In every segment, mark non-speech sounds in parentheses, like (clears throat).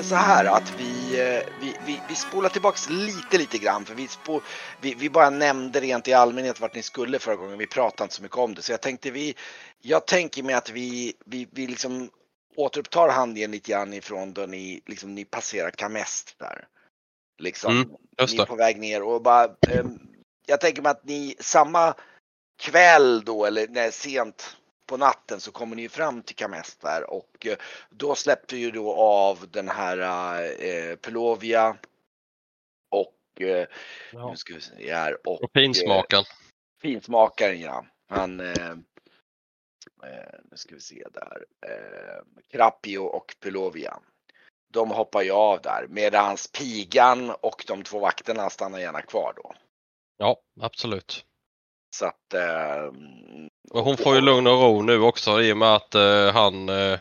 Tänkte så här att vi, eh, vi, vi, vi spolar tillbaks lite, lite grann för vi, spo, vi, vi bara nämnde rent i allmänhet vart ni skulle förra gången. Vi pratade inte så mycket om det, så jag tänkte vi, jag tänker mig att vi, vi, vi liksom återupptar handlingen lite grann ifrån då ni, liksom, ni passerar Kamest där. Liksom, Mm, ni är på väg ner och bara, ehm, jag tänker mig att ni samma kväll då eller nej, sent på natten så kommer ni fram till Kamest där och eh, då släppte ju då av den här eh, Pelovia och eh, Ja. nu ska vi se här och Och finsmaken. finsmakaren ja. Han eh, eh, nu ska vi se där. Eh, Krappio och Pelovia. De hoppar ju av där medans pigan och de två vakterna stannar gärna kvar då. Ja, absolut. Så att eh, Och hon får ju lugn och ro nu också i och med att eh, han... Eh,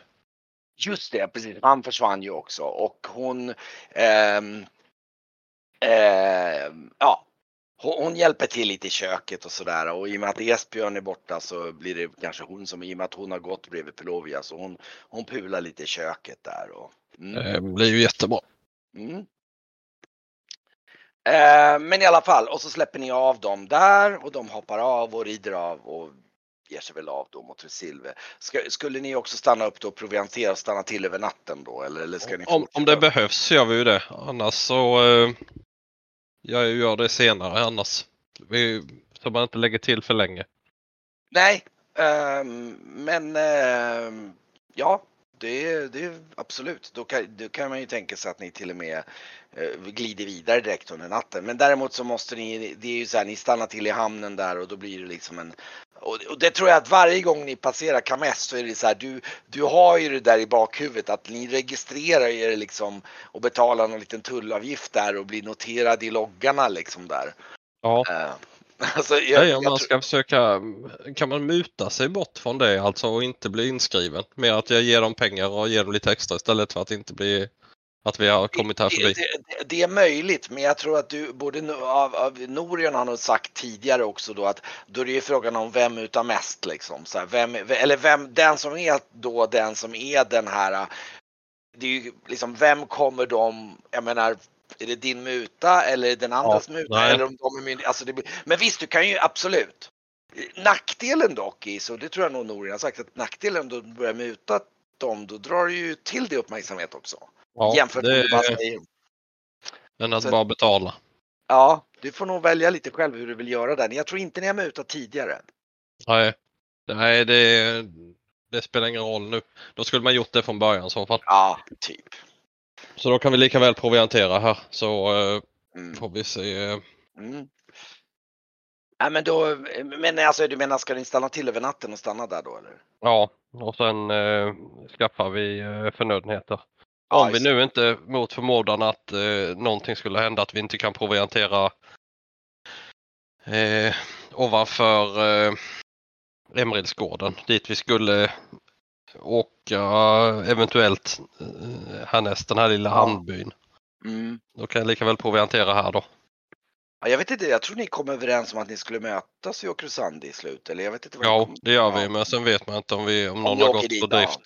Just det, precis. Han försvann ju också och hon ehm, ehm, ja, hon, hjälper till lite i köket och sådär och i och med att Esbjörn är borta så blir det kanske hon som, i och med att hon har gått bredvid Pelovia så hon, hon pular lite i köket där och mm, eh, blir ju jättebra. mm. Eh, men i alla fall, och så släpper ni av dem där och de hoppar av och rider av och ger sig väl av då mot Resilve. Skulle ni också stanna upp då och proviantera och stanna till över natten då eller, eller ska ni Om, om det behövs gör vi ju det. Annars så... Eh, jag gör det senare annars. Vi, så man inte lägger till för länge. Nej, ehm, men ehm, ja, det, det absolut. Då kan, då kan man ju tänka sig att ni till och med eh, glider vidare direkt under natten. Men däremot så måste ni, det är ju så här, ni stannar till i hamnen där och då blir det liksom en och, det tror jag att varje gång ni passerar Kames så är det så här, du, du har ju det där i bakhuvudet att ni registrerar er liksom och betalar någon liten tullavgift där och blir noterad i loggarna liksom där. Ja, Eh, (laughs) alltså, jag, Nej, om man ska försöka, kan man muta sig bort från det alltså och inte bli inskriven? Med att jag ger dem pengar och ger dem lite extra istället för att inte bli, att vi har kommit här förbi. Det, det, det är möjligt, men jag tror att du, både av, av Norion har nog sagt tidigare också då att då är det ju frågan om vem utav mest liksom. Så här, vem, eller vem, den som är då den som är den här, det är ju liksom vem kommer de, jag menar, är det din muta eller den andras muta nej. eller om de är myndiga, alltså det blir, Men visst, du kan ju absolut. Nackdelen dock i, så det tror jag nog Norion har sagt, att nackdelen då du börjar muta dem, då drar du ju till det uppmärksamhet också. Ja, Jämfört med det bara är säger än att så- bara betala. Ja, du får nog välja lite själv hur du vill göra den. Jag tror inte ni har mutat tidigare. Nej, nej det, det spelar ingen roll nu. Då skulle man gjort det från början i så fall. Ja, typ. Så då kan vi lika väl proviantera här så eh, Mm. får vi se. eh, Mm. Nej, men då, men alltså du menar ska ni stanna till över natten och stanna där då eller? Ja, och sen eh, skaffar vi eh, förnödenheter. Ja, Om vi just nu inte mot förmodan att eh, någonting skulle hända att vi inte kan proviantera eh, ovanför eh, Emrilsgården dit vi skulle åka eventuellt eh, härnäst den här lilla Ja. hamnbyn. Mm. Då kan jag lika väl proviantera här då. Ja, jag vet inte, jag tror ni kom överens om att ni skulle mötas i Okrusandi i slut eller jag vet inte vad Ja, det gör vi, men sen vet man inte om, vi, om Om någon har gått på drift.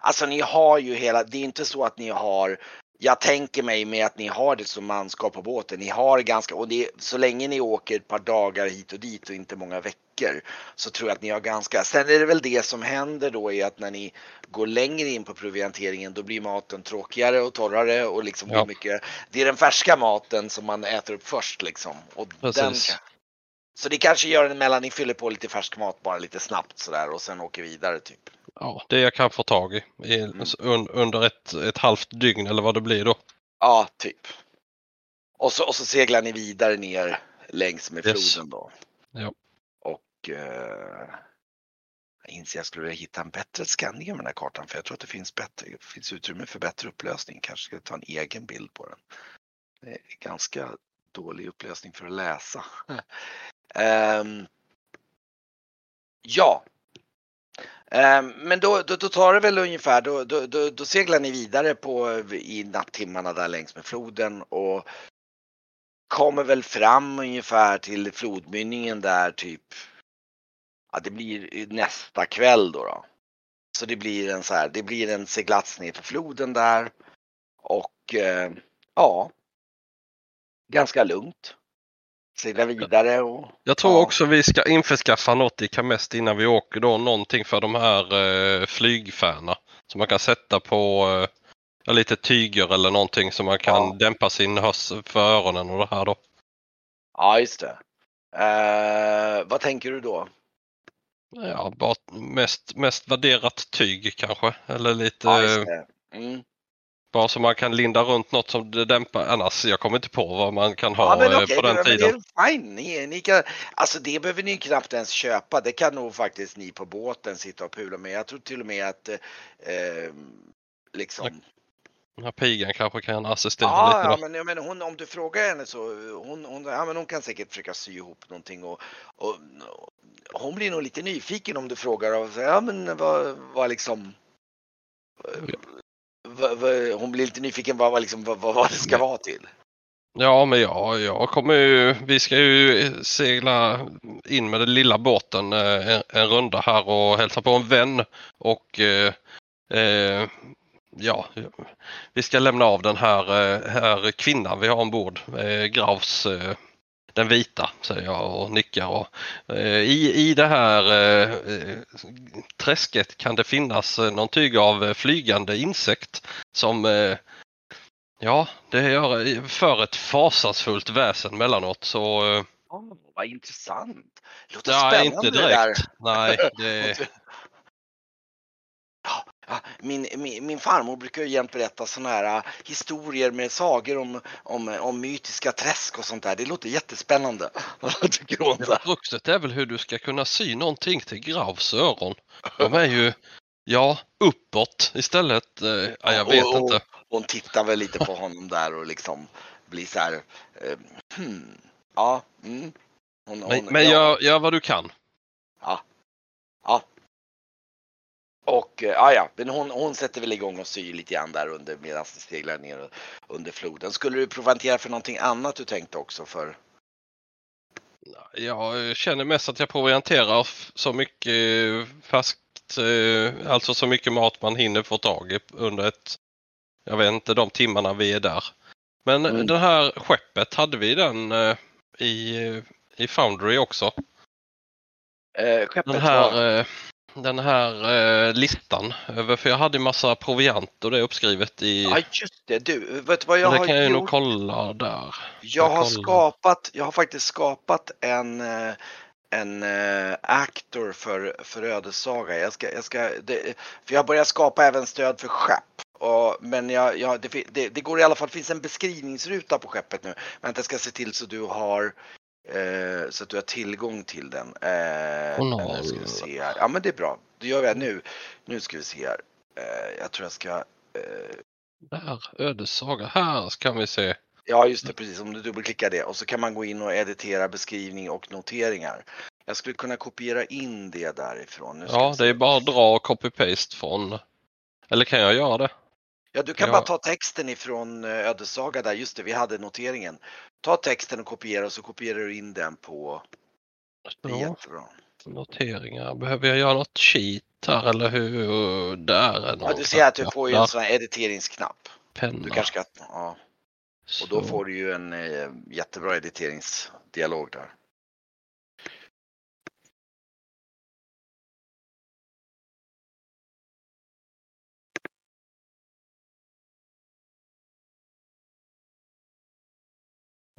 Alltså ni har ju hela, det är inte så att ni har jag tänker mig med att ni har det som manskap på båten. Ni har ganska, och det, så länge ni åker ett par dagar hit och dit och inte många veckor så tror jag att ni har ganska, sen är det väl det som händer då är att när ni går längre in på provianteringen då blir maten tråkigare och torrare och liksom Ja. mycket, det är den färska maten som man äter upp först liksom. Och den, så det kanske gör en mellan, ni fyller på lite färsk mat bara lite snabbt sådär och sen åker vidare typ. Ja, det jag kan få tag i, i Mm. un, under ett, ett halvt dygn eller vad det blir då. Ja, typ. Och så, och så seglar ni vidare ner längs med Yes. floden då. Ja. Och jag inser jag skulle vilja hitta en bättre skanning av den här kartan för jag tror att det finns, bättre, det finns utrymme för bättre upplösning. Kanske ska jag ta en egen bild på den. Det är ganska dålig upplösning för att läsa. um, (laughs) ja. Um, men då, då, då tar det väl ungefär, då, då, då, då seglar ni vidare på, i nattimmarna där längs med floden och kommer väl fram ungefär till flodmynningen där typ, ja det blir nästa kväll då. då. Så det blir en så här, det blir en seglats ner för floden där. Och eh, ja, ganska lugnt. Segla vidare och Jag tror Ja. också vi ska införskaffa något i Kamest innan vi åker då. Någonting för de här eh, flygfärna. Som man kan sätta på eh, lite tyger eller någonting så man kan Ja. dämpa sin hörsel för öronen och det här då. ja, just det. Eh, vad tänker du då? Ja, bara mest, mest värderat tyg kanske. Eller lite Ja. Mm. bara så man kan linda runt något som det dämpar. Annars, jag kommer inte på vad man kan Ja, ha men eh, okej, på den men tiden. det är fine. Ni, ni kan, alltså det behöver ni knappt ens köpa. Det kan nog faktiskt ni på båten sitta och pula med. Jag tror till och med att eh, liksom. Den här pigan kanske kan assistera Ja, lite ja då. men, jag menar, hon, om du frågar henne så hon, hon, ja, men hon kan säkert försöka sy ihop någonting och, och, och hon blir nog lite nyfiken om du frågar och säger, ja men vad, vad liksom vad, vad, hon blir lite nyfiken vad, vad, liksom, vad, vad det ska vara till. Ja, men ja, jag kommer ju, vi ska ju segla in med den lilla båten eh, en, en runda här och hälsa på en vän och eh, eh, ja, vi ska lämna av den här, eh, här kvinnan vi har ombord, eh, Graus, eh, den vita, säger jag och nickar. Och, eh, i, I det här eh, träsket kan det finnas någon typ av flygande insekt som eh, Ja, det gör för ett fasansfullt väsen mellanåt så... eh, Oh, vad intressant. Låter Ja, spännande inte det där. direkt. Nej, (laughs) det, min, min, min farmor brukar ju jämt berätta sådana här äh, historier med sagor om, om, om mytiska träsk och sånt där. Det låter jättespännande. (laughs) Vad tycker hon? ja, kruxet är väl hur du ska kunna sy någonting till Graus öron. De är ju, ja, uppåt istället. Eh, Ja, jag vet och, och, inte. Hon tittar väl lite på honom där och liksom blir så här. Eh, hmm, ja, mm. Hon, Men, hon, men ja, gör, gör vad du kan. Ja. Ja. Och eh, ja, ja, men hon, hon sätter väl igång och syr lite grann där under medan det seglar ner under floden. Skulle du provantera för någonting annat du tänkte också för? Jag känner mest att jag provianterar så mycket eh, färskt, eh, alltså så mycket mat man hinner få tag i under ett, jag vet inte, de timmarna vi är där. Men Mm. det här skeppet, hade vi den i, i Foundry också? Eh, skeppet Den var... här, eh, den här eh, listan över, för jag hade massa proviant och det är uppskrivet i, Ja just det, du, vet vad jag det har kan jag ju nog gjort? kolla där. Jag har kolla. skapat, jag har faktiskt skapat en eh, en eh, actor för, för ödessaga. Jag ska, jag ska, det, för jag börjar skapa även stöd för skepp. Och, men jag, jag, det, det, det går i alla fall, det finns en beskrivningsruta på skeppet nu. Men jag ska se till så du har eh, så att du har tillgång till den. Eh, Journal. nu ska vi se här. Ja men det är bra. Då gör det nu. Nu ska vi se här. Eh, jag tror jag ska eh, Där, ödessaga. Här ska vi se. Ja just det, precis. Om du dubbelklickar det och så kan man gå in och editera beskrivning och noteringar. Jag skulle kunna kopiera in det därifrån. Nu Ja, det är bara att dra och copy-paste från... Eller kan jag göra det? Ja, du kan Ja. bara ta texten ifrån eh, Ödessaga där, just det, vi hade noteringen. Ta texten och kopiera och så kopierar du in den på... Det är jättebra. noteringar. Behöver jag göra något cheat här eller hur? Där är Ja, du ser att du får ju en sån här editeringsknapp. penna. Du kanske ska... Ja, och då får du ju en eh, jättebra editeringsdialog där.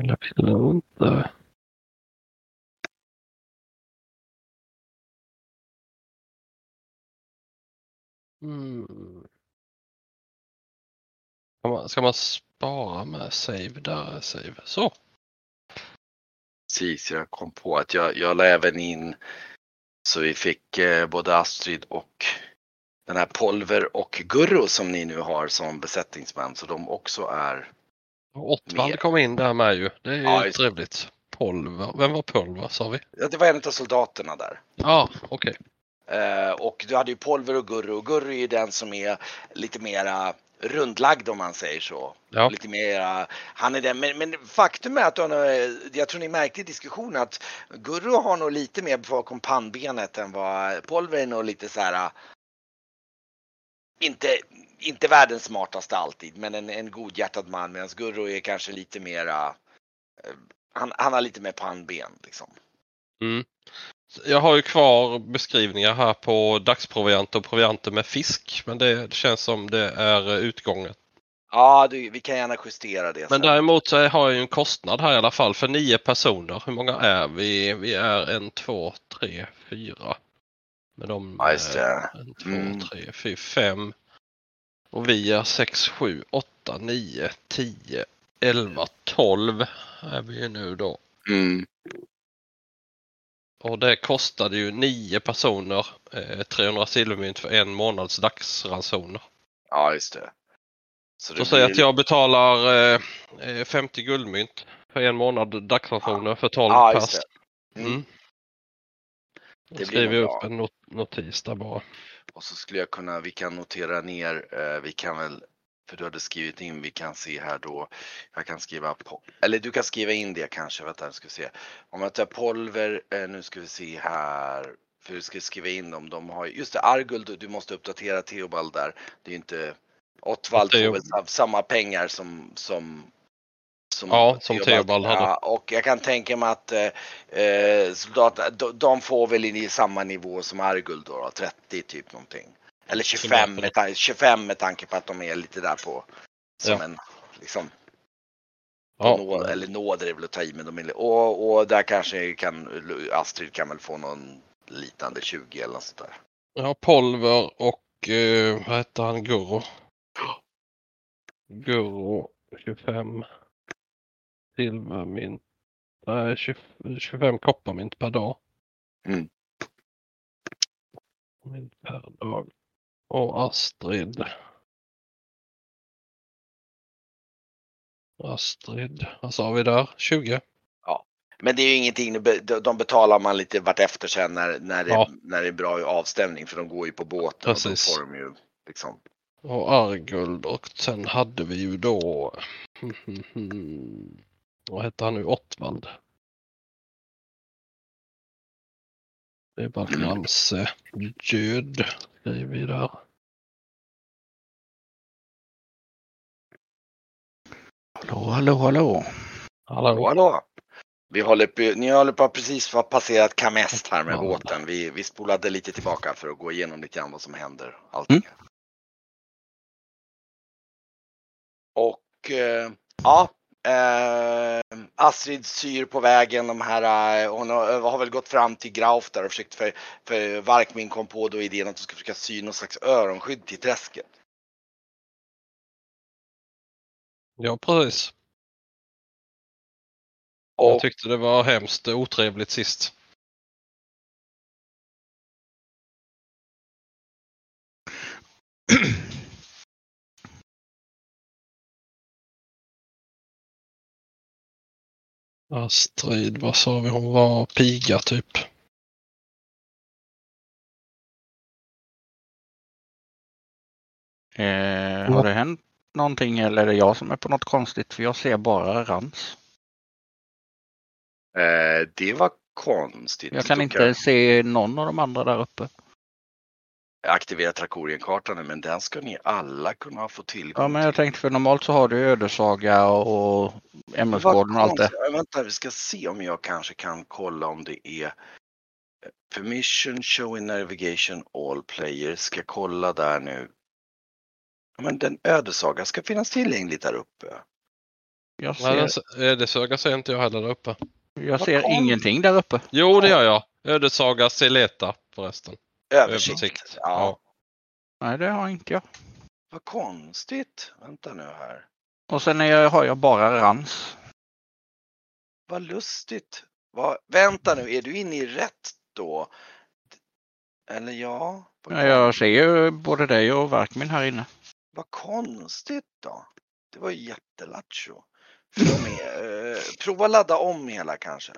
Jag vill inte. Mm. Ska man, ska man spara med save? Där är save. Så. Precis, jag kom på att jag, jag la även in så vi fick eh, både Astrid och den här Polver och Gurro som ni nu har som besättningsmän så de också är. Mer. kom in där med ju. Det är ju Ja, trevligt. Polver. Vem var Polver sa vi? Ja, Det var en av soldaterna där. Ja, okej. Eh, och du hade ju Polver och Gurro och Gurro är ju den som är lite mera rundlagd om man säger så. Ja. Lite mera, han är den, men, men faktum är att han, jag tror ni märkte i diskussionen att Gurro har nog lite mer bakom pannbenet än vad Polver är nog lite så här inte, inte världens smartaste alltid, men en, en godhjärtad man. Medan Gurro är kanske lite mera, eh, han, han har lite mer pannben liksom. Mm. Jag har ju kvar beskrivningar här på dagsprovianter och provianter med fisk. Men det känns som det är utgånget. Ja, du, vi kan gärna justera det. Men sen. däremot så har jag ju en kostnad här i alla fall för nio personer. Hur många är vi? Vi är en, två, tre, fyra. Med de, Ja, just det. eh, En, två, Mm. tre, fyra, fem. Och vi är sex, sju, åtta, nio, tio, elva, tolv är vi ju nu då. Mm. Och det kostade ju nio personer eh, 300 silvermynt för en månads dagsransoner. Ja, just det. Så Så säg att jag betalar eh, eh, 50 guldmynt för en månad dagsransoner för 12 Ja, pers. det. Mm. Mm. Det skriver jag upp en not notis där bara. Och så skulle jag kunna, vi kan notera ner, eh, vi kan väl, för du hade skrivit in, vi kan se här då, jag kan skriva på, eller du kan skriva in det kanske, vänta nu ska vi se. Om jag tar Polver, eh, nu ska vi se här, för du ska skriva in dem, de har ju- just det, Arguld, du måste uppdatera Theobald där. Det är ju inte, Ottwald får väl sam- samma pengar som, som som Ja, som Theobald hade. Ja, och jag kan tänka mig att eh, eh, soldater, de, de får väl i samma nivå som Arguld då, då 30 typ någonting. Eller 25 med, ta- 25 med tanke på att de är lite där på som Ja. en liksom Ja, nå, eller nåd är väl att ta i men de är, och, och där kanske kan Astrid kan väl få någon liknande 20 eller något sånt där. har Polver och eh, vad heter han? Gurro. Gurro 25 silvermynt. Nej, 20 25 kopparmynt per dag. Mm. Mynt per dag. Och Astrid. Astrid, vad sa vi där? 20? Men det är ju ingenting, de be- de betalar man lite vartefter sen när, när, det, Ja. när det är bra avstämning för de går ju på båten Precis. och då får de ju liksom Och Arguld och sen hade vi ju då (laughs) vad hette han nu? Ottwald. Det är bara Ramse Död skriver vi där. Hallå, hallå, hallå. Hallå. Hallå! Vi håller på, ni håller på att precis ha passerat Kamest här med Ja. båten. Vi, vi spolade lite tillbaka för att gå igenom lite grann vad som händer. Allting. Och eh, ja, eh, Astrid syr på vägen de här, eh, hon har, har väl gått fram till Grauf där och försökt för, för Varkmin kom på då idén att de ska försöka sy någon slags öronskydd till träsket. Ja precis. Jag Och tyckte det var hemskt otrevligt sist. (clears throat) Astrid, vad sa vi? Hon var piga typ. Eh, har det hänt någonting eller är det jag som är på något konstigt? För jag ser bara rans. eh, det var konstigt. Jag kan inte se någon av de andra där uppe. Aktivera Trakorienkartan nu, men den ska ni alla kunna få tillgång Ja, men jag till. tänkte för normalt så har du ödesaga och ämnesgården och allt det. Vänta, vi ska se om jag kanske kan kolla om det är Permission showing navigation all players. Ska kolla där nu. Ja, men den ödesaga ska finnas tillgänglig där uppe. Jag Nej, ser, den- Ödeshöga ser inte jag heller där uppe. jag ser Vad kom- ingenting där uppe. Jo, det gör jag. Ödessaga Seleta förresten. Översikt. Ja. Nej, det har inte jag. Vad konstigt. Vänta nu här. Och sen är jag, har jag bara rans. Vad lustigt. Vad, vänta nu, är du inne i rätt då? Eller ja? Ja, jag ser ju både dig och Verkmin här inne. vad konstigt då. Det var ju jättelattjo. (laughs) Eh, prova ladda om hela kanske.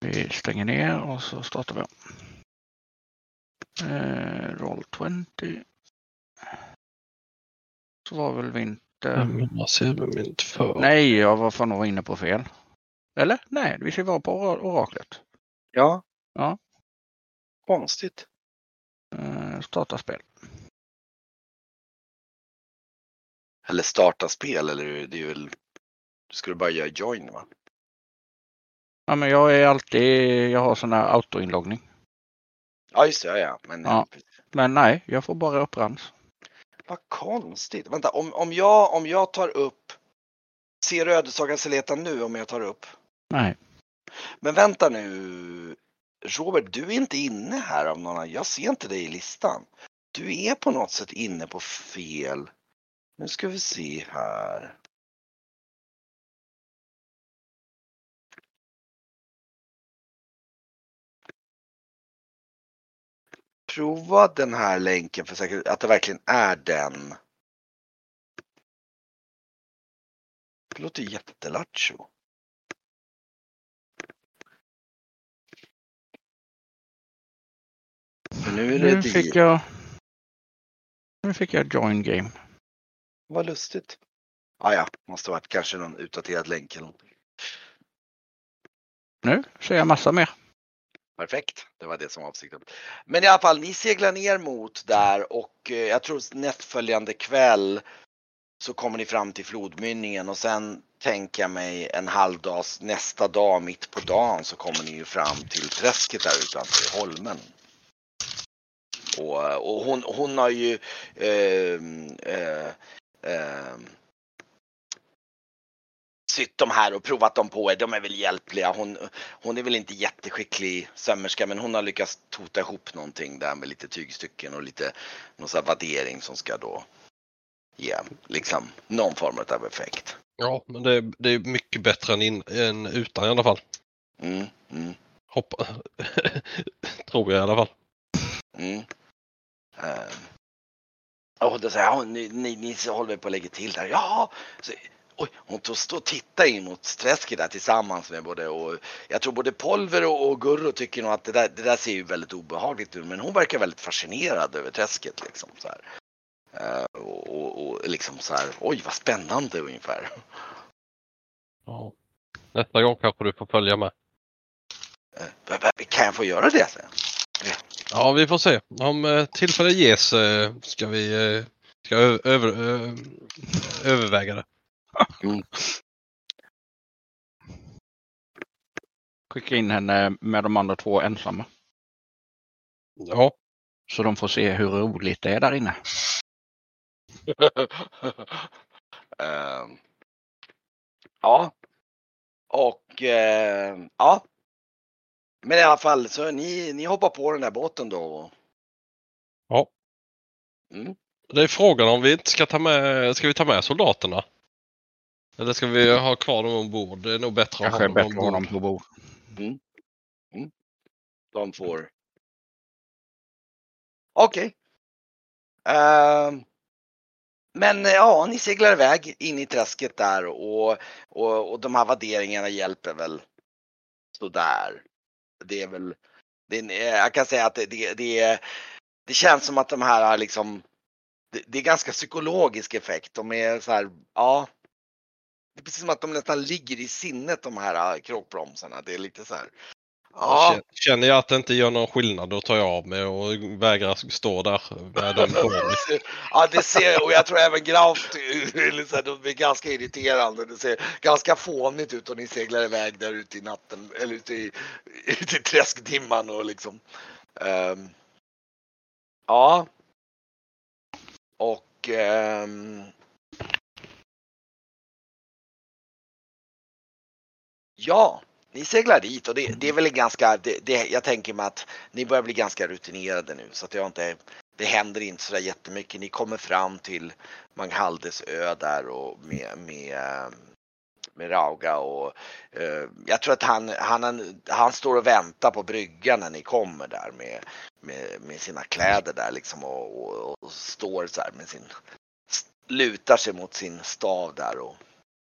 Vi stänger ner och så startar vi om. Eh, roll 20. Så var väl vi inte... 500 silvermynt för. Nej, jag var fan nog inne på fel. Eller? Nej, vi ska vara på or- oraklet. Ja. Ja. Konstigt. Eh, starta spel. Eller starta spel eller det är väl, du skulle bara göra join va? Ja, men jag är alltid, jag har sån här autoinloggning. Ja just det, ja, ja. Men, Ja. Men nej, jag får bara upp rans. Vad konstigt. Vänta, om, om, jag, om jag tar upp, ser du Seleta nu om jag tar upp? Nej. Men vänta nu. Robert, du är inte inne här av någon Jag ser inte dig i listan. Du är på något sätt inne på fel. Nu ska vi se här. Prova den här länken för säkerhet, att det verkligen är den. Det låter jättelattjo. Nu Nu fick jag, nu fick jag join game. Vad lustigt. Ah, ja, måste varit kanske någon utdaterad länk eller någonting. Nu ser jag massa mer. Perfekt, det var det som var avsikten. Men i alla fall, ni seglar ner mot där och eh, jag tror nästföljande kväll så kommer ni fram till flodmynningen och sen tänker jag mig en halvdags nästa dag mitt på dagen så kommer ni ju fram till träsket där utanför holmen. Och, eh, och hon, hon har ju ehm, eh, eh, eh, sytt dem här och provat dem på er. De är väl hjälpliga. Hon, hon är väl inte jätteskicklig sömmerska men hon har lyckats tota ihop någonting där med lite tygstycken och lite någon sån vaddering som ska då ge liksom någon form av effekt. Ja, men det, det är mycket bättre än, in, än utan i alla fall. Mm, mm, Hoppa. (laughs) Tror jag i alla fall. mm. Uh, och då säger hon, ni, ni, ni håller på att lägga till där. Ja, så, oj, hon tog stå och titta in mot träsket där tillsammans med både och jag tror både Polver och, och Gurro tycker nog att det där, det där ser ju väldigt obehagligt ut men hon verkar väldigt fascinerad över träsket liksom så här. Eh, och, och, och liksom så här, oj vad spännande ungefär. Ja. Nästa gång kanske du får följa med. Eh, kan jag få göra det sen? Ja, vi får se. Om eh, tillfälle ges ska vi ska över, ö- överväga det. Skicka in henne med de andra två ensamma. Ja, Så de får se hur roligt det är där inne. (laughs) Ehm, ja. Och eh, ja. Men i alla fall så ni, ni hoppar på den där båten då. Ja. Mm. det är frågan om vi inte ska ta med, ska vi ta med soldaterna? Eller ska vi ha kvar dem ombord? Det är nog bättre att Kanske ha dem att ha dem ombord. på bord. De får. Okej. Ehm, men eh, ja, ni seglar iväg in i träsket där och, och, och de här värderingarna hjälper väl sådär. Det är väl, det är, jag kan säga att det, det, det, känns som att de här liksom, det, det är ganska psykologisk effekt. De är så här, ja. Det är precis som att de nästan ligger i sinnet de här eh, kråkbromsarna. Det är lite så här. Ja, Känner- jag att det inte gör någon skillnad då tar jag av mig och vägrar stå där med dem (laughs) på mig. Ja, det ser, och jag tror även Graf, (laughs) här, de blir ganska irriterande. Det ser ganska fånigt ut om ni seglar iväg där ute i natten, eller ute i, (laughs) ute i träskdimman och liksom. ehm, ja. Och ehm, Ja, ni seglar dit och det, det är väl ganska, det, det, jag tänker mig att ni börjar bli ganska rutinerade nu så att jag inte, det händer inte sådär jättemycket. Ni kommer fram till Manghaldes ö där och med, med, med Rauga och eh, jag tror att han, han, han står och väntar på bryggan när ni kommer där med, med, med sina kläder där liksom och, och, och står så här med sin, lutar sig mot sin stav där och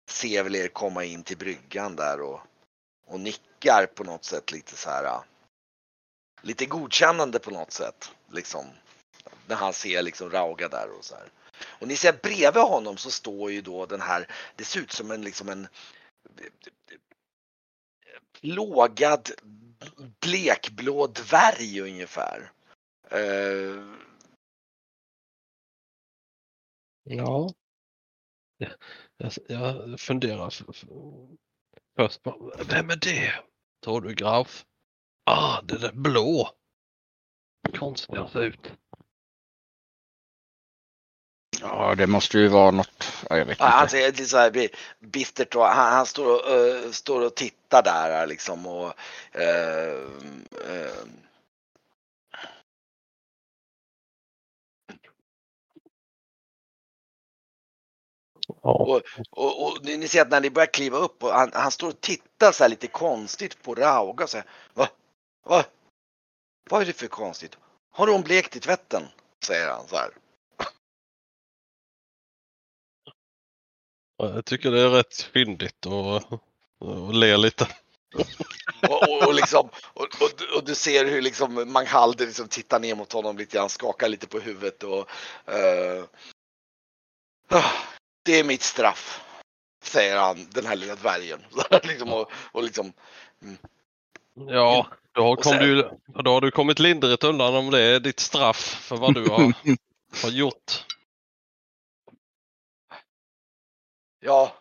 ser väl er komma in till bryggan där och, och nickar på något sätt lite så här. Lite godkännande på något sätt liksom. När han ser liksom Rauga där och så här. Och ni ser bredvid honom så står ju då den här, det ser ut som en liksom en plågad blekblå dvärg ungefär. Uh... Ja. Jag, jag funderar först på, vem är det? Tror du Graf? Ah, det där blå. Konstigt han ser ut. Ja, det måste ju vara något. Ja, jag vet Ja, han inte. ser lite så här bi- bittert och han, han står, och, eh, står och tittar där liksom och eh, eh, Ja. och, och ni, ser att när ni börjar kliva upp och han, han står och tittar så här lite konstigt på Rauga och säger Va? Va? Vad är det för konstigt? Har hon blekt i tvätten? Säger han så här. Jag tycker det är rätt fyndigt och, och le lite. Och, och, och, liksom, och, och, och du ser hur liksom Manghalde liksom tittar ner mot honom lite grann, skakar lite på huvudet och ah, Det är mitt straff. Säger han, den här lilla dvärgen. (laughs) liksom, och, och liksom, Ja, då Och kom sen- du, då har du kommit lindrigt undan om det är ditt straff för vad du har, (laughs) har gjort. ja,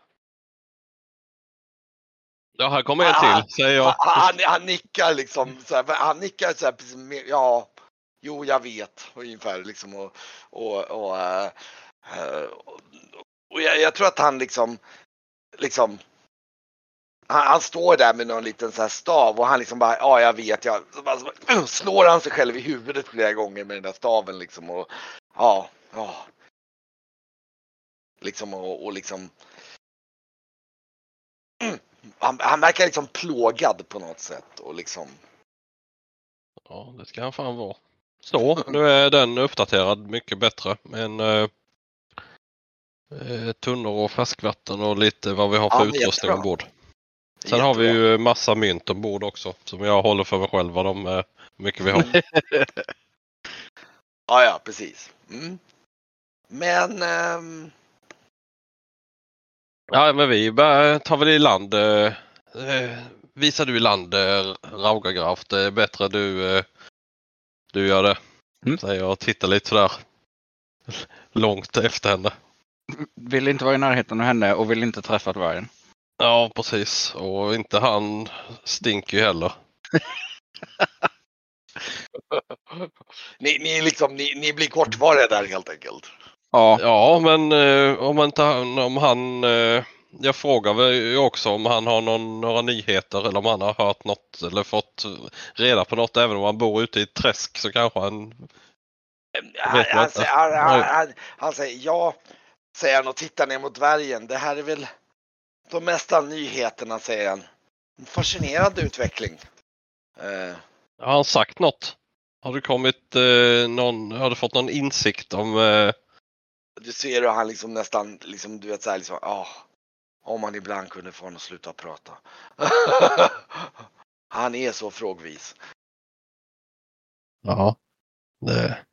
Ja, här kommer en Ah, till, säger jag. han, han, han nickar liksom, så här, han nickar så här, ja, jo jag vet ungefär liksom och, och, och, eh, eh, och, och jag, jag tror att han liksom, liksom han, han står där med någon liten så här stav och han liksom bara, ja jag vet, jag, bara, slår han sig själv i huvudet flera gånger med den där staven liksom och ja, ja. Liksom och, och liksom Mm. han, han verkar liksom plågad på något sätt och liksom Ja, det ska han fan vara. Så, (laughs) nu är den uppdaterad mycket bättre. Men eh, tunnor och färskvatten och lite vad vi har för Ja, utrustning jättebra. ombord. Sen har vi jättebra. ju massa mynt ombord också som jag håller för mig själv vad de, eh, hur mycket vi har. (laughs) Ja, ja, precis. Mm. Men ehm, Ja, men vi tar väl i land. Eh, eh, visar du i land eh, Raugagraf. Det är bättre du, eh, du gör det. Mm. Säger jag och tittar lite sådär långt efter henne. Vill inte vara i närheten av henne och vill inte träffa dvärgen. Ja, precis. Och inte han stinker ju heller. (laughs) ni, ni, liksom, ni, ni blir kortvariga där helt enkelt. Ja, Ja, men eh, om, inte han, om han... Eh, jag frågar väl ju också om han har någon, några nyheter eller om han har hört något eller fått reda på något. Även om han bor ute i ett träsk så kanske han... Jag han, han, han, han säger ja, säger han och tittar ner mot dvärgen. Det här är väl de mesta nyheterna, säger han. En fascinerande utveckling. Eh, Har han sagt något? Har du kommit eh, någon... Har du fått någon insikt om... Eh, du ser hur han liksom nästan, liksom, du vet så här, liksom, ah, om man ibland kunde få honom att sluta prata. (laughs) han är så frågvis. ja. Det,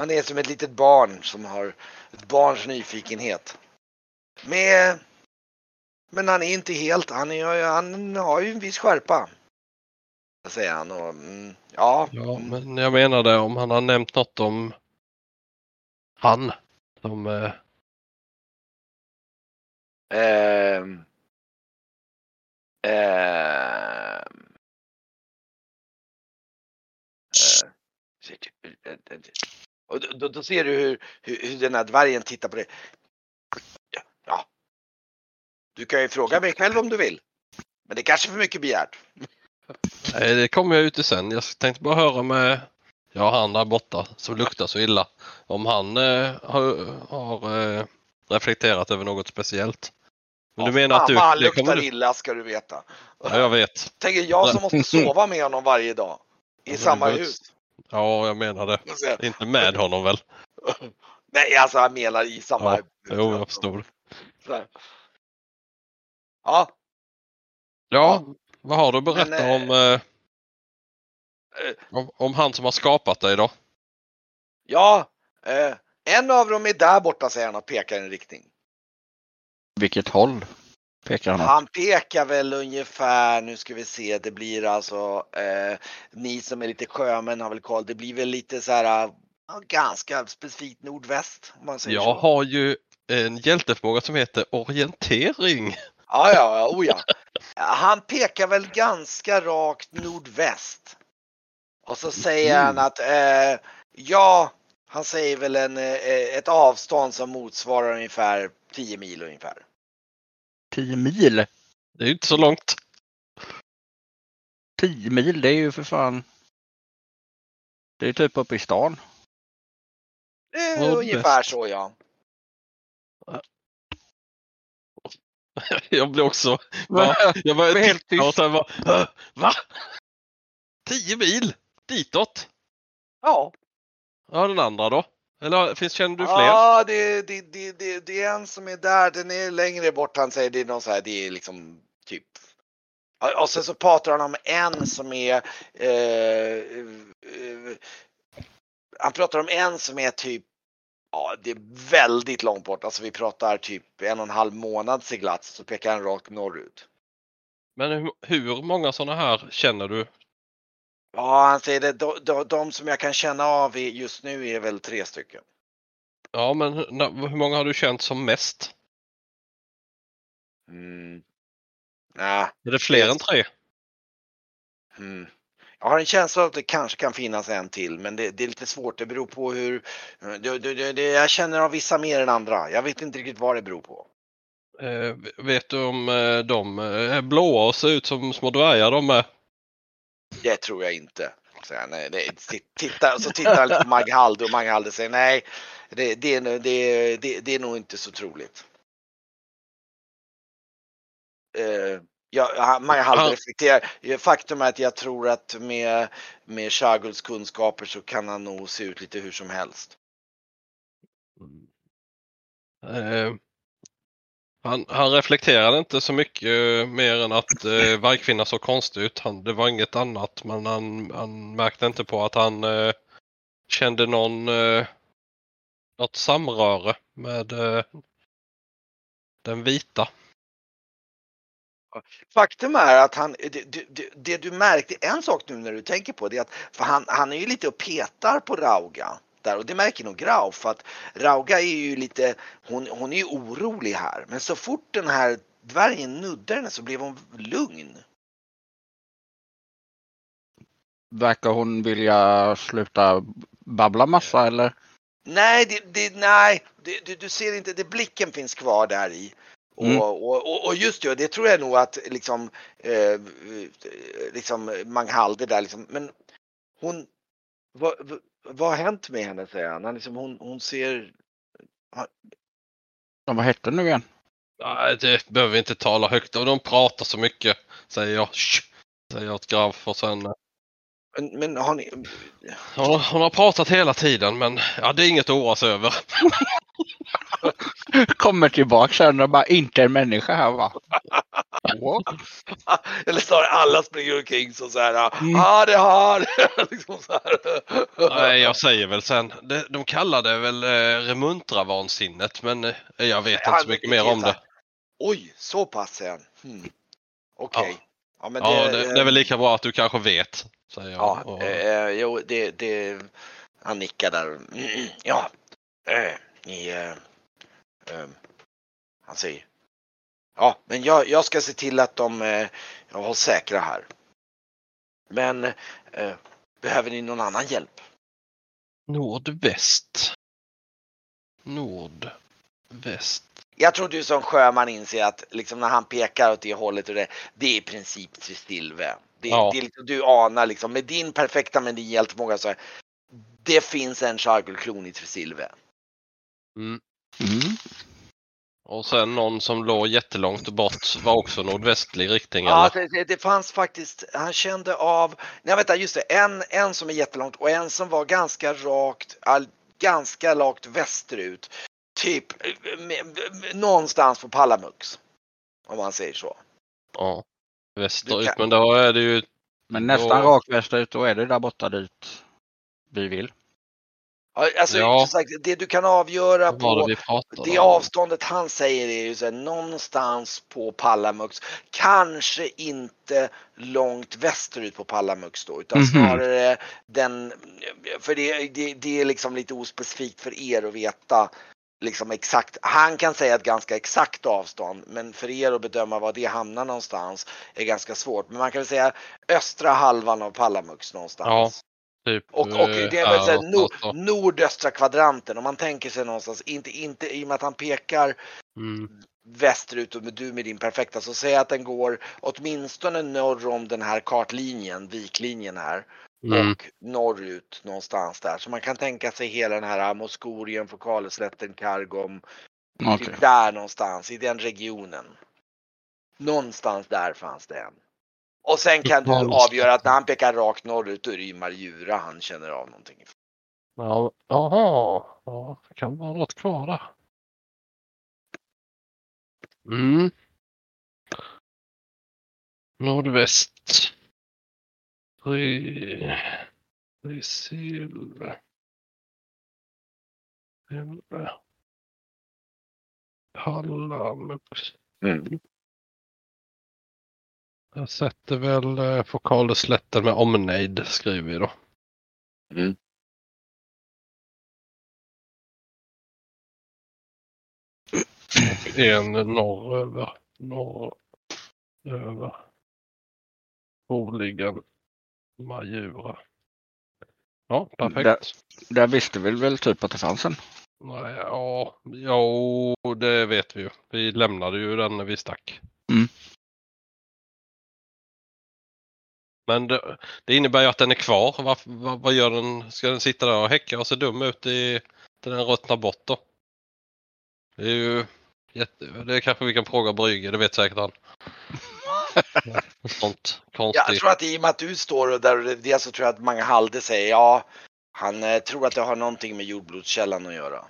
Han är som ett litet barn som har ett barns nyfikenhet. Med, men han är inte helt, han, är, han har ju en viss skärpa. Säger han och mm, ja. ja, men jag menade om han har nämnt något om han. Som... Eh, ehm, ehm, eh, eh, eh, och då, då, ser du hur, hur, hur den här dvärgen tittar på dig. Ja, ja. Du kan ju fråga mig själv om du vill. Men det är kanske för mycket begärt. Nej, det kommer jag ut till sen. Jag tänkte bara höra med ja, han där borta som luktar så illa. Om han eh, har, har eh, reflekterat över något speciellt. Men du menar att du... Han luktar du illa ska du veta. ja, jag vet. Tänker jag som måste sova med honom varje dag. I Ja, samma hus. Ja, jag menar det. Inte med honom väl? (laughs) Nej, alltså jag menar i samma Ja. Jo, jag förstår. Så här. Ja, Ja, vad har du att berätta Men, eh, om, eh, eh, om, om han som har skapat dig då? ja. Eh, en av dem är där borta säger han och pekar i en riktning. vilket håll pekar han? Han pekar väl ungefär, nu ska vi se, det blir alltså, eh, ni som är lite sjömän har väl koll, det blir väl lite så här, ja, ganska specifikt nordväst om man säger Jag så. har ju en hjälteförmåga som heter orientering. Ja, ja, oh ja. Han pekar väl ganska rakt nordväst. Och så säger han Mm. att eh, ja, han säger väl en, eh, ett avstånd som motsvarar ungefär 10 mil ungefär. 10 mil. Det är ju inte så långt. 10 mil, det är ju för fan. Det är typ uppe i stan. Nordväst. ungefär så ja. (laughs) Jag blir också... Va? Jag börjar Helt tyst. och sen bara... "Äh, Va? 10 mil? Ditåt? Ja, Ja, den andra då? Eller finns, känner du fler? ja det, det, det, det, det är en som är där, den är längre bort. Han säger det är någon så här, det är liksom typ. Och sen så pratar han om en som är eh, eh, han pratar om en som är typ Ja, det är väldigt långt bort. Alltså vi pratar typ en och en halv månad seglats. Så pekar han rakt norrut. Men hur, hur många sådana här känner du? Ja, han säger det. De, de, de som jag kan känna av just nu är väl tre stycken. Ja, men hur många har du känt som mest? Mm. Nej. Är det fler än tre? Mm. Jag har en känsla av att det kanske kan finnas en till, men det, det är lite svårt. Det beror på hur... Det, det, det, jag känner av vissa mer än andra. Jag vet inte riktigt vad det beror på. Eh, vet du om eh, de eh, är blåa och ser ut som små dvärgar de är? Det tror jag inte. Så jag, nej, titta, så tittar han lite på Maghalde och Maghalde säger nej, det, det, det, det, det är nog inte så troligt. Eh, ja, Maghalde Ja. reflekterar. Faktum är att jag tror att med, med Shaguls kunskaper så kan han nog se ut lite hur som helst. Eh, han, han reflekterade inte så mycket eh, mer än att eh, vargkvinnan såg konstig ut. Han, det var inget annat men han, han märkte inte på att han eh, kände någon eh, något samröre med eh, den vita. Faktum är att han, det, det, det- det du märkte, en sak nu när du tänker på det är att för han, han är ju lite och petar på Rauga. Där, och det märker nog Grau för att Rauga är ju lite, hon, hon är ju orolig här. Men så fort den här dvärgen nuddar henne så blev hon lugn. Verkar hon vilja sluta babbla massa eller? Nej, det, det, nej det, du, du ser inte, det, blicken finns kvar där i. Och, Mm. och, och, och just det, det tror jag nog att liksom, eh, liksom Manghalde där liksom, men hon, vad, vad, vad har hänt med henne säger han? han liksom, hon, hon ser, Ja, vad hette den nu igen? Nej, det behöver vi inte tala högt om. De pratar så mycket, säger jag. Shh, säger jag till Grav och sen eh, men, men har ni, hon, hon har pratat hela tiden men ja, det är inget att oroa sig över. (laughs) Kommer tillbaka sen och bara inte en människa här va? (laughs) (laughs) Eller snarare alla springer omkring så, så här, Mm. ah det har, (laughs) liksom så. Nej, jag säger väl sen. De, de kallar det väl eh, remuntra-vansinnet men eh, jag vet Ja, inte så mycket det mer om det. Oj, så pass han. Hmm. Okej. Ja. Ja, men Ja, det, det är väl lika bra att du kanske vet, säger jag. Ja, Och- eh, jo, det, det, han nickar där. Mm, ja, eh, ni, eh, eh, han säger. Ja, men jag, jag ska se till att de eh, hålls säkra här. Men eh, behöver ni någon annan hjälp? Nordväst. Nordväst. Jag tror du som sjöman inser att liksom när han pekar åt det hållet och det, det är i princip Tristilve. Det, Ja. det är liksom, du anar liksom med din perfekta med din hjälteförmåga så här, det finns en Chargulklon i Tristilve. Mm. Mm. Och sen någon som låg jättelångt bort var också nordvästlig riktning. Ja, eller? det, det, fanns faktiskt, han kände av, nej vänta just det, en, en som är jättelångt och en som var ganska rakt, all, ganska rakt västerut. Typ eh, någonstans på Pallamux. Om man säger så. Ja. Västerut, kan- men då är det ju... Men nästan Då- rakt västerut, då är det där borta dit vi vill. Alltså, Ja. sagt, det du kan avgöra det på det om? avståndet han säger är ju så här, någonstans på Pallamux. Kanske inte långt västerut på Pallamux då, utan Mhm. snarare den, för det, det, det är liksom lite ospecifikt för er att veta liksom exakt, han kan säga ett ganska exakt avstånd men för er att bedöma var det hamnar någonstans är ganska svårt. Men man kan väl säga östra halvan av Pallamux någonstans. Typ, Och, och det är väl ja, så här, nord, så. nordöstra kvadranten om man tänker sig någonstans, inte, inte i och med att han pekar Mm. västerut och med du med din perfekta så säg att den går åtminstone norr om den här kartlinjen, viklinjen här Mm. och norrut någonstans där. Så man kan tänka sig hela den här Moskorien, Fokaleslätten, Kargom, typ där någonstans i den regionen. Någonstans där fanns det en. Och sen kan du avgöra att när han pekar rakt norrut då är det ju Marjura han känner av någonting. Ja, Jaha, ja, det kan vara något kvar där. Mm. Nordväst. Tre... Trysil. Halland. Mm. Jag sätter väl eh, Fokaleslätten med omnejd skriver vi då. Mm. En norröver. Norröver. Troligen Majura. Ja, perfekt. Där visste vi väl typ att det fanns en. Nej, ja, jo, det vet vi ju. Vi lämnade ju den när vi stack. Men det, det innebär ju att den är kvar. Vad, gör den? Ska den sitta där och häcka och se dum ut i till den ruttnar bort då? Det är ju jätte, det kanske vi kan fråga Brygge, det vet säkert han. (laughs) Sånt konstigt. Jag tror att i och med att du står och där och det så tror jag att många halde säger ja, han eh, tror att det har någonting med jordblodskällan att göra.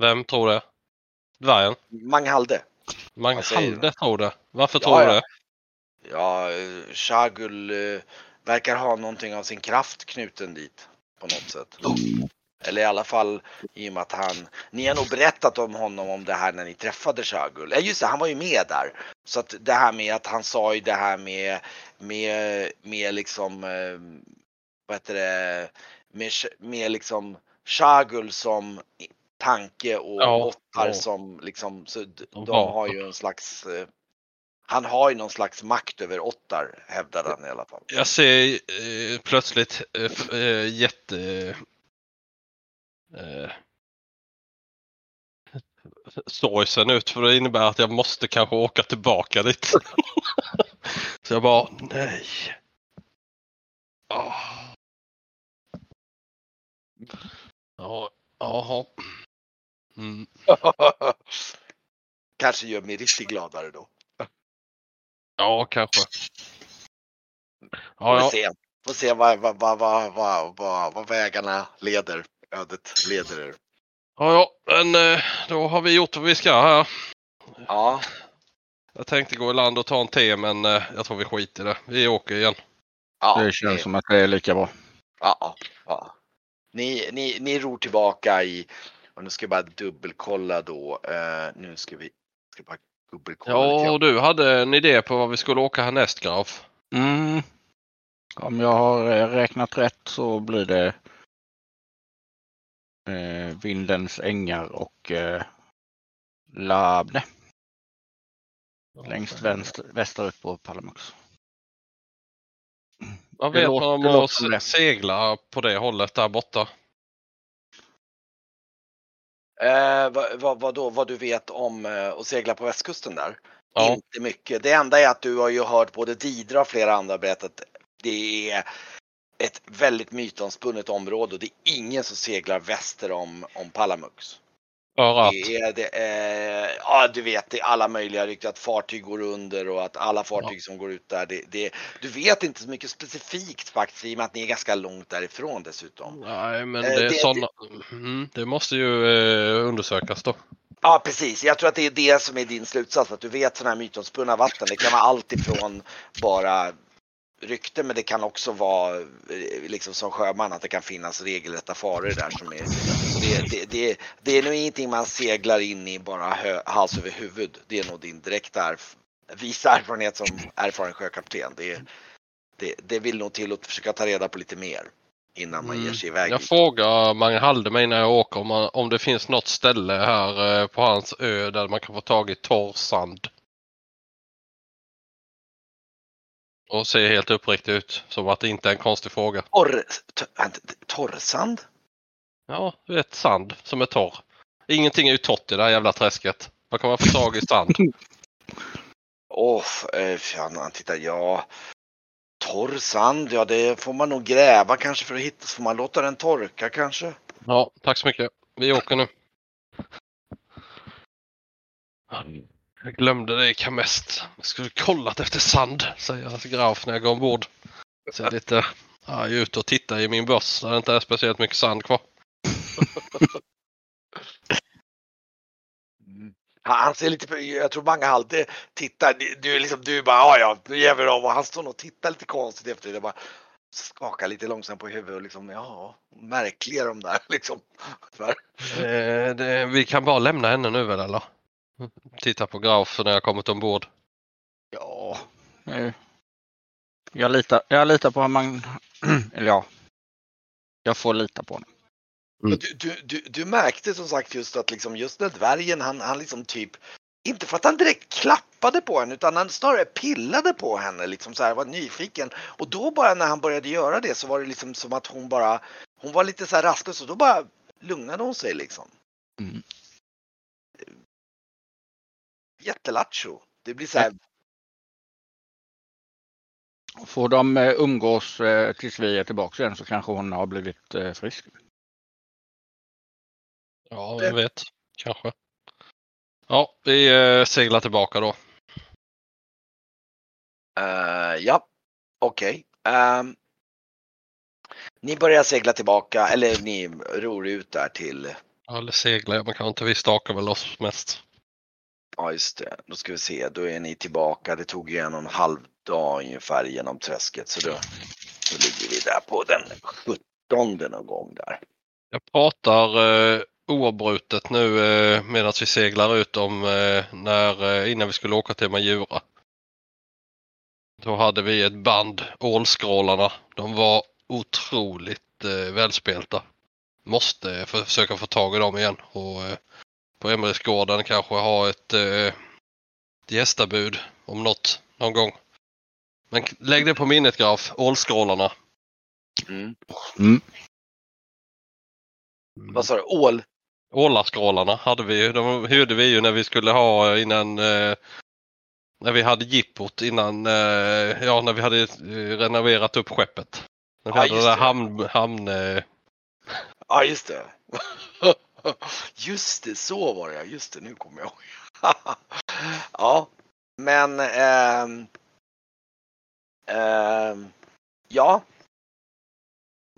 Vem tror det? Dvärgen? Mange halde. Vad säger du? Manghalde tror det. Varför Ja, tror du ja. det? Ja, Shagul eh, verkar ha någonting av sin kraft knuten dit på något sätt. Eller i alla fall i och med att han, ni har nog berättat om honom om det här när ni träffade Shagul. Ja just det, han var ju med där. Så att det här med att han sa ju det här med, med, med liksom, eh, vad heter det, med, med liksom Shagul som tanke och Ja, Ottar ja. som liksom, så De de har ju en slags eh, han har ju någon slags makt över Ottar, hävdar han i alla fall. Jag ser eh, plötsligt eh, eh, jätte... Eh, sorgsen ut för det innebär att jag måste kanske åka tillbaka dit. (laughs) Så jag bara, nej. Ah. Ja, jaha. Mm. (laughs) Kanske gör mig riktigt gladare då. Ja, kanske. Får Ja, ja. se, Får se vad, vad, vad, vad, vad, vad, vad vägarna leder. Ödet leder er. ja, ja. Men eh, då har vi gjort vad vi ska här. Ja, Jag tänkte gå i land och ta en te men eh, jag tror vi skiter i det. Vi åker igen. ja, Det känns som att det är lika bra. Ja, ja. Ni, ni, ni ror tillbaka i, och nu ska jag bara dubbelkolla då. Eh, nu ska vi, ska bara Ja, och du hade en idé på vad vi skulle åka härnäst Graf. Mm. Om jag har eh, räknat rätt så blir det eh, Vindens ängar och eh, Labne längst vänster, västerut på Palamux. Vad vet man om att segla på det hållet där borta? Eh, vad, vad, vad då, vad du vet om eh, att segla på västkusten där? Ja. Inte mycket. Det enda är att du har ju hört både Didra och flera andra berättat. Det är ett väldigt mytomspunnet område och det är ingen som seglar väster om, om Palamux. För att? Det är, det är, ja du vet, det är alla möjliga rykten att fartyg går under och att alla fartyg som går ut där, det, det, du vet inte så mycket specifikt faktiskt i och med att ni är ganska långt därifrån dessutom. Nej, men Eh, det, är såna... Mm, det måste ju eh, undersökas då. Ja precis, jag tror att det är det som är din slutsats, att du vet sådana här mytomspunna vatten. Det kan vara allt ifrån bara rykten men det kan också vara eh, liksom som sjöman att det kan finnas regelrätta faror där som är det, det, det, det är nog ingenting man seglar in i bara hö, hals över huvud. Det är nog din direkta erf visa erfarenhet som erfaren sjökapten. Det, det, det vill nog till att försöka ta reda på lite mer innan man Mm. ger sig iväg. Jag frågar Mange Halde innan jag åker om, man, om det finns något ställe här eh, på hans ö där man kan få tag i torr sand. Och ser helt uppriktig ut. Som att det inte är en konstig fråga. Torr, torrsand? Ja, du vet sand som är torr. Ingenting är ju torrt i det här jävla träsket. Var kan man få tag i sand? (laughs) Åh, eh, fan, titta, ja. Torr sand, ja det får man nog gräva kanske för att hitta. Så får man låta den torka kanske. Ja, tack så mycket. Vi åker nu. Jag glömde det i Kamest. Jag skulle kollat efter sand, säger Graf när jag går ombord. Ser lite arg ut och tittar i min börs där det inte är speciellt mycket sand kvar. Han, han ser lite, jag tror många alltid tittar, du- är liksom, du bara, ja ja, nu ger vi dem och han står och tittar lite konstigt efter det. Bara skakar lite långsamt på huvudet och liksom, ja, märkliga de där (laughs) liksom. Eh, det, vi kan bara lämna henne nu väl eller? Titta på Graf när jag kommit ombord. ja, Jag litar, jag litar på att man... (clears throat) Eller ja. Jag får lita på honom. Mm. du, du, du, du märkte som sagt just att liksom, just den dvärgen, han, han liksom typ, inte för att han direkt klappade på henne utan han snarare pillade på henne liksom så här, var nyfiken. Och då bara när han började göra det så var det liksom som att hon bara, hon var lite så här rastlös och då bara lugnade hon sig liksom. Mm. Jättelattjo. Det blir så här, Får de eh, umgås eh, tills vi är tillbaka igen så kanske hon har blivit eh, frisk. Ja, vem vet. Kanske. Ja, vi seglar tillbaka då. eh, ja, okej. Ehm, ni börjar segla tillbaka, eller ni ror ut där till Eller seglar, man kan inte vi stakar väl oss mest. Ja just det, då ska vi se, då är ni tillbaka. Det tog ju en och en halv dag ungefär genom träsket så då, då ligger vi där på den 17 någon gång där. Jag pratar eh, oavbrutet nu eh, medan vi seglar ut om eh, när, eh, innan vi skulle åka till Majura. Då hade vi ett band, Ålskrålarna. De var otroligt eh, välspelta. Måste försöka få tag i dem igen och eh, på Emrysgården kanske ha ett eh, gästabud om något någon gång. Men lägg det på minnet Graf, Ålskrålarna. Mm. Mm. Vad sa du, ål? Ålaskrålarna hade vi ju. De hyrde vi ju när vi skulle ha innan eh, när vi hade jippot innan, eh, ja när vi hade eh, renoverat upp skeppet. När vi Ja, hade det där det. hamn, hamn eh, Ja just det. (laughs) (laughs) Just det, så var det just det, nu kommer jag ihåg. (laughs) ja, men ehm, ehm, ja.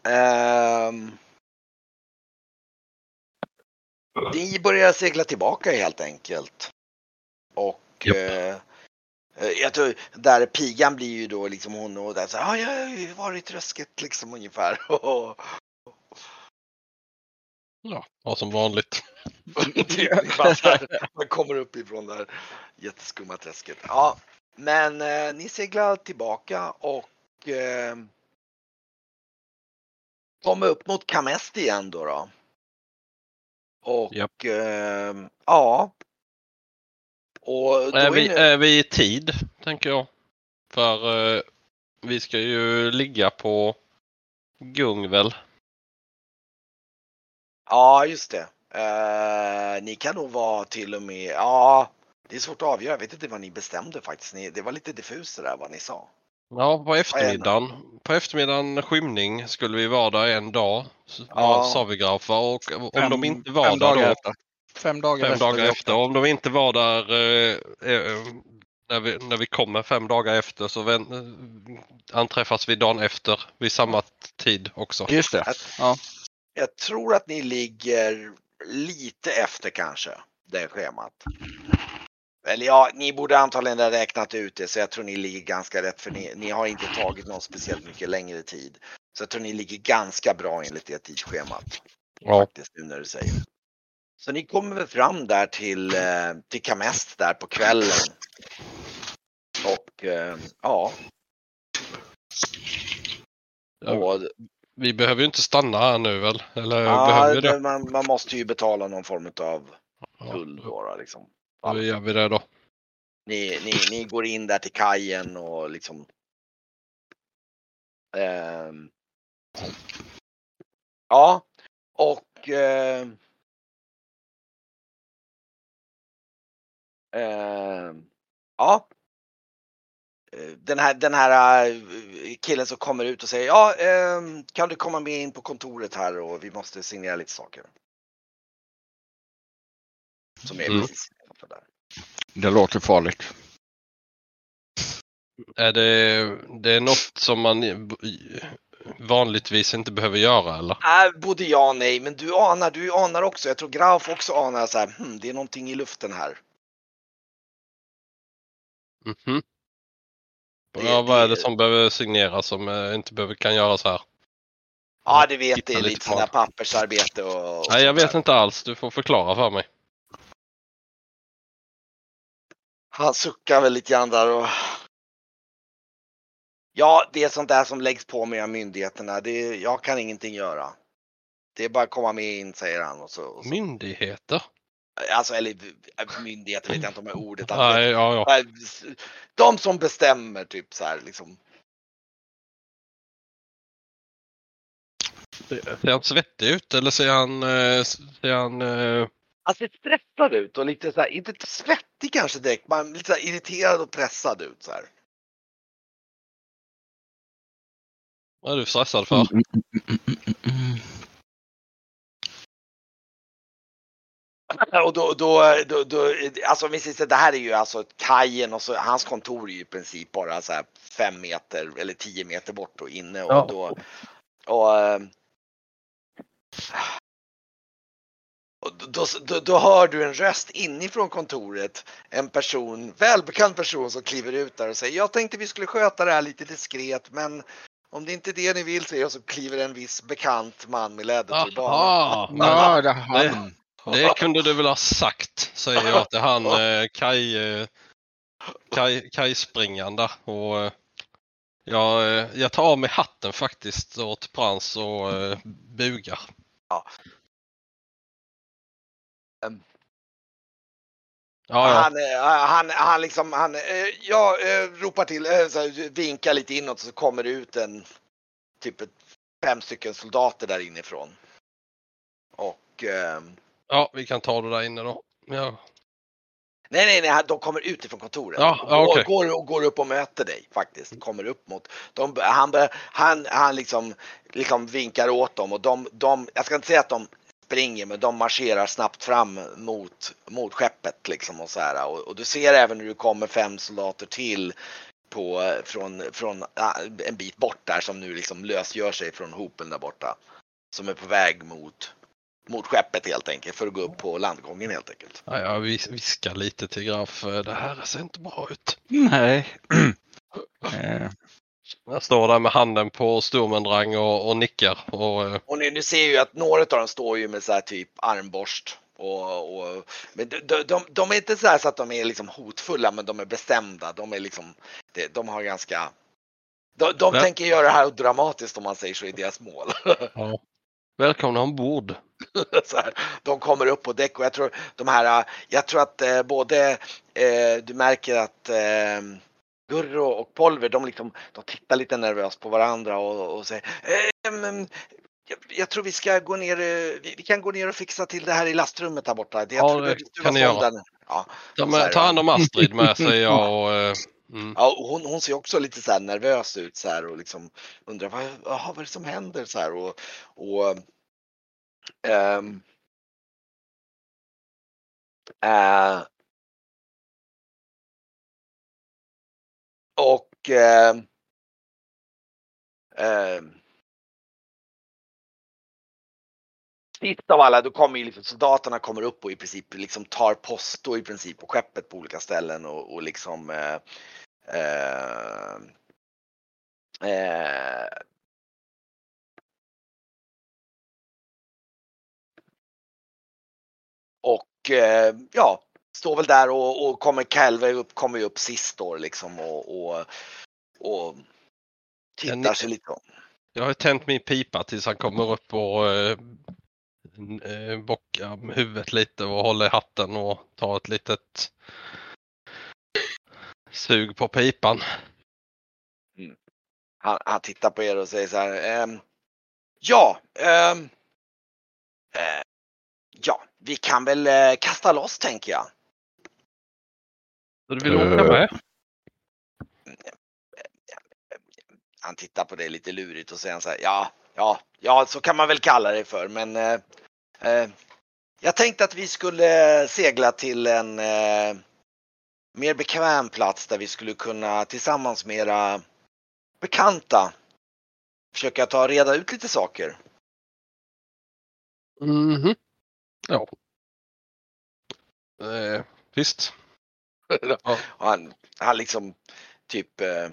Ehm, ni börjar segla tillbaka helt enkelt. Och eh, jag tror, där pigan blir ju då liksom hon och där så "Ja, jag har varit i trösket liksom ungefär. (laughs) ja, ja, som vanligt. (laughs) Man kommer upp ifrån det här jätteskumma träsket. Ja, men eh, ni seglar tillbaka och eh, kommer upp mot Kamest igen då. då. Och Japp. eh, ja. Och då Är är vi, ni, är vi i tid tänker jag. För eh, vi ska ju ligga på Gung väl? Ja, just det. Eh, ni kan nog vara till och med, ja, det är svårt att avgöra. Jag vet inte vad ni bestämde faktiskt. Ni, det var lite diffust det där vad ni sa. Ja, på eftermiddagen. På eftermiddagen skymning skulle vi vara där en dag. Ja. Sa vi Graf. va? Och om Fem- de inte var fem där dagar då. efter. Fem dagar Fem efter. dagar efter. Om de inte var där eh, eh, när, vi, när vi kommer fem dagar efter så vän, eh, anträffas vi dagen efter vid samma tid också. Just det. Ja. Jag tror att ni ligger lite efter kanske, det schemat. Eller ja, ni borde antagligen ha räknat ut det så jag tror ni ligger ganska rätt för ni, ni har inte tagit någon speciellt mycket längre tid. Så jag tror ni ligger ganska bra enligt det tidsschemat. Ja. Faktiskt nu när du säger. Så ni kommer väl fram där till, eh, till Kamest där på kvällen. Och eh. Ja. Och, Vi behöver ju inte stanna här nu väl? Eller Ja, behöver det? man, man måste ju betala någon form av guld bara liksom. då gör vi det då. Ni, ni, ni går in där till kajen och liksom. ehm, ja, och. ehm, ehm, ja. Den här, den här eh, killen som kommer ut och säger ja, ehm, kan du komma med in på kontoret här och vi måste signera lite saker. Som är Mm. precis där. Det låter farligt. Är det, det är något som man vanligtvis inte behöver göra eller? Äh, både ja och nej, men du anar, du anar också, jag tror Grauf också anar så här, hmm, det är någonting i luften här. Mhm. Det- Ja, vad är det som behöver signeras som eh, inte behöver, kan göras här? Ja, det vet, det är lite det. pappersarbete och... och Nej, jag vet där. inte alls. Du får förklara för mig. Han suckar väl lite grann där och... Ja, det är sånt där som läggs på med av myndigheterna. Det, jag kan ingenting göra. Det är bara att komma med in, säger han. Och så, och så. Myndigheter? Alltså, eller äh, myndigheter vet jag inte om är ordet. Nej, ja, ja. De som bestämmer, typ så här liksom. Ser han svettig ut eller ser han... eh, Ser han eh, Han ser stressad ut och lite så här, inte svettig kanske direkt, men lite så här irriterad och pressad ut så här. vad är du stressad för? (laughs) Och då, då, då, då alltså precis, det här är ju alltså kajen och så, hans kontor är ju i princip bara så här fem meter eller tio meter bort och inne och Ja. då och, eh, och då, då, då hör du en röst inifrån kontoret. En person, välbekant person som kliver ut där och säger jag tänkte vi skulle sköta det här lite diskret men om det inte är det ni vill säger jag så kliver en viss bekant man med läderturban. Det kunde du väl ha sagt, säger jag till han eh, Kaj, eh, Kaj, Kaj-springaren där. Och, eh, jag, eh, jag tar av mig hatten faktiskt åt Prans och eh, bugar. Ehm. Ja, ja. Han, han, han liksom, han, jag ropar till, här, vinkar lite inåt så kommer det ut en, typ fem stycken soldater där inifrån. Och, ehm, ja, vi kan ta det där inne då. Ja. nej nej nej, de kommer utifrån kontoret. Ja, ja, och okej. går, och går upp och möter dig faktiskt. Kommer upp mot, de, han, bör- han, han liksom, liksom vinkar åt dem och de, de, jag ska inte säga att de springer men de marscherar snabbt fram mot, mot skeppet liksom och så här. Och, och du ser även när du kommer fem soldater till på, från, från en bit bort där som nu liksom lösgör sig från hopen där borta. Som är på väg mot, mot skeppet helt enkelt för att gå upp på landgången helt enkelt. Ja, jag vis- viskar lite till Graf. eh, Det här ser inte bra ut. Nej. (clears throat) Eh, Jag står där med handen på Sturmendrang och, och nickar. Och, eh, Och ni, ni ser ju att några av dem står ju med så här typ armborst. Och, och, men de, de, de, de är inte så, här så att de är liksom hotfulla men de är bestämda. De är liksom, de, de har ganska de, de tänker göra det här dramatiskt om man säger så i deras mål. ja. Välkomna ombord. (laughs) så här, de kommer upp på däck och jag tror de här, jag tror att eh, både eh, du märker att eh, Gurro och Polver de liksom, de tittar lite nervöst på varandra och, och säger eh, men, jag, jag tror vi ska gå ner, vi, vi kan gå ner och fixa till det här i lastrummet där borta. Jag Ja, tror det kan ni göra. Ja, Ta, med, ta hand om Astrid med säger jag. Och, (laughs) mm. ja hon, hon ser också lite så här nervös ut så här och liksom undrar vad, aha, vad är det som händer så här och, och ähm, äh, och äh, äh, sist av alla, då kommer ju liksom soldaterna kommer upp och i princip liksom tar post i princip på skeppet på olika ställen och, och liksom eh, eh, eh, och eh, ja, står väl där och, och kommer Calvary upp, kommer upp sist då liksom och, och, och tittar sig lite om. Jag har tänt min pipa tills han kommer upp och eh, eh, bockar huvudet lite och håller i hatten och tar ett litet sug på pipan. Han, han tittar på er och säger så här. ehm, ja, ehm, eh, ja, vi kan väl eh, kasta loss tänker jag. Så du vill åka med? Han tittar på dig lite lurigt och säger så här. Ja, ja, ja, så kan man väl kalla det för, men eh, eh, jag tänkte att vi skulle segla till en eh, mer bekväm plats där vi skulle kunna tillsammans med era bekanta försöka ta reda ut lite saker. Mhm. Ja. Eh, visst. (laughs) Ja, han, han liksom typ eh,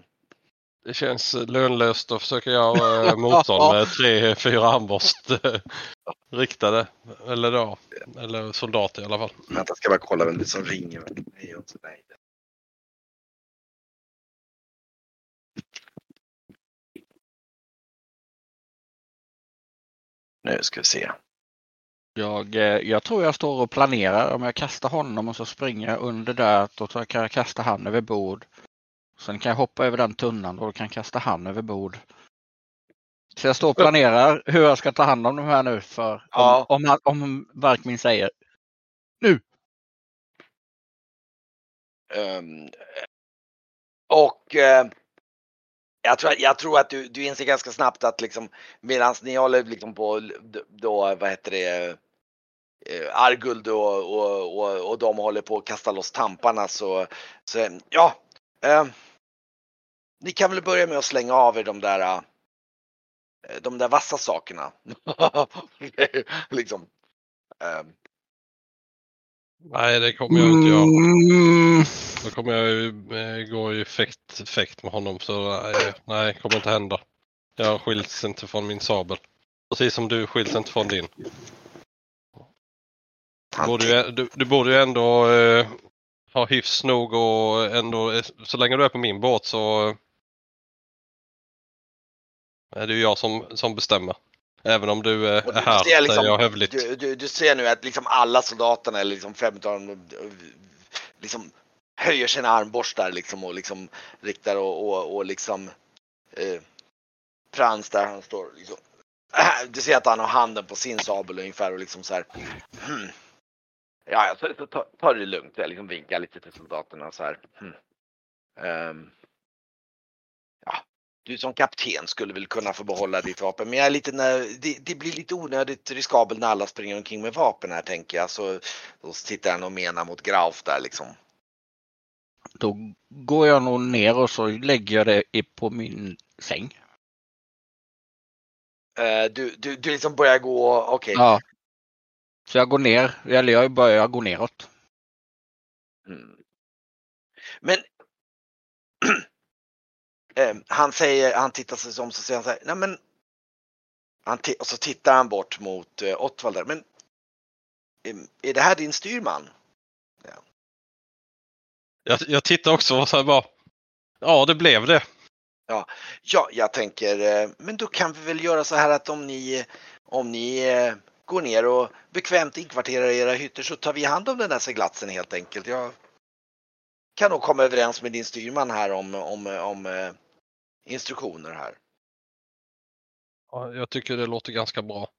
det känns lönlöst att försöka göra eh, (laughs) motstånd med tre, fyra armborst eh, riktade. Eller då, eller soldater i alla fall. Vänta, ska bara kolla vem det är som ringer. Nej, inte nej. Nu ska vi se. Jag, eh, jag tror jag står och planerar om jag kastar honom och så springer jag under där. Då kan jag kasta han över bord. Sen kan jag hoppa över den tunnan och då kan kasta han över bord. Så jag står och planerar hur jag ska ta hand om de här nu för om, Ja. om, om Varkmin säger nu. Ehm, och eh, jag, tror, jag tror att du, du inser ganska snabbt att liksom medan ni håller liksom på då, vad heter det, eh, Arguld och, och, och, och de håller på att kasta loss tamparna så, så ja. Eh, ni kan väl börja med att slänga av er de där eh, de där vassa sakerna. (laughs) liksom. Ehm, Nej, det kommer jag inte göra. Mm, Då kommer jag ju eh, gå i fäkt, fäkt med honom så nej, nej, kommer inte hända. Jag skiljs inte från min sabel. Precis som du skiljs inte från din. Du borde ju, du, du borde ju ändå eh, ha hyfs nog och ändå, eh, så länge du är på min båt så är det ju jag som, som bestämmer. Även om du eh, Och du är här, ser liksom- jag hövligt. Du, du, du ser nu att liksom alla soldaterna, liksom fem av dem, liksom höjer sina armborstar liksom och liksom riktar och, och, och liksom eh, Frans där han står liksom. (clears throat) Du ser att han har handen på sin sabel ungefär och liksom så här. Hmm. Ja, så, så ta, ta det lugnt. Jag liksom vinkar lite till soldaterna så här. Hmm. Ehm. Du som kapten skulle väl kunna få behålla ditt vapen. Men jag är lite när, det, det blir lite onödigt riskabelt när alla springer omkring med vapen här tänker jag. Så då tittar han och menar mot Grauf där liksom. Då går jag nog ner och så lägger jag det på min säng. Eh, du, du, du liksom börjar gå, okej. Ja. Så jag går ner, eller jag börjar gå neråt. Mm. Men (clears throat) eh, han säger, han tittar sig om så säger han så här, nej men han och så tittar han bort mot eh, Ottwald där, men är det här din styrman? Jag, jag tittar också och så här bara. Ja, det blev det. Ja, jag tänker, eh, men då kan vi väl göra så här att om ni, om ni eh, går ner och bekvämt inkvarterar era hytter så tar vi hand om den där seglatsen helt enkelt. Jag kan nog komma överens med din styrman här om, om, om instruktioner här. Ja, jag tycker det låter ganska bra.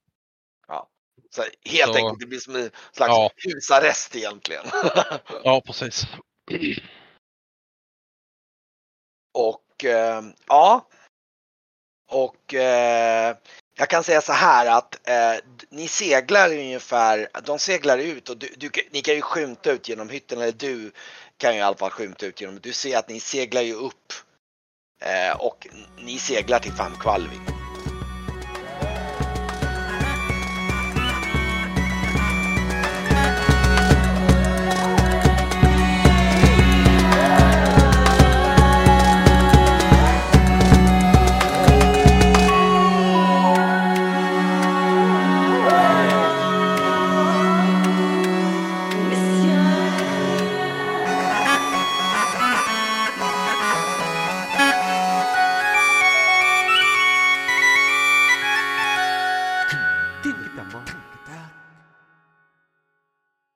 Så här, helt Så- enkelt, det blir som en slags Ja. husarrest egentligen. (laughs) Ja, precis. Och eh, ja. Och eh, jag kan säga så här att eh, ni seglar ungefär, de seglar ut och du, du, ni kan ju skymta ut genom hytten, eller du kan ju i alla fall skymta ut genom, du ser att ni seglar ju upp Eh, och ni seglar till Famkvalving.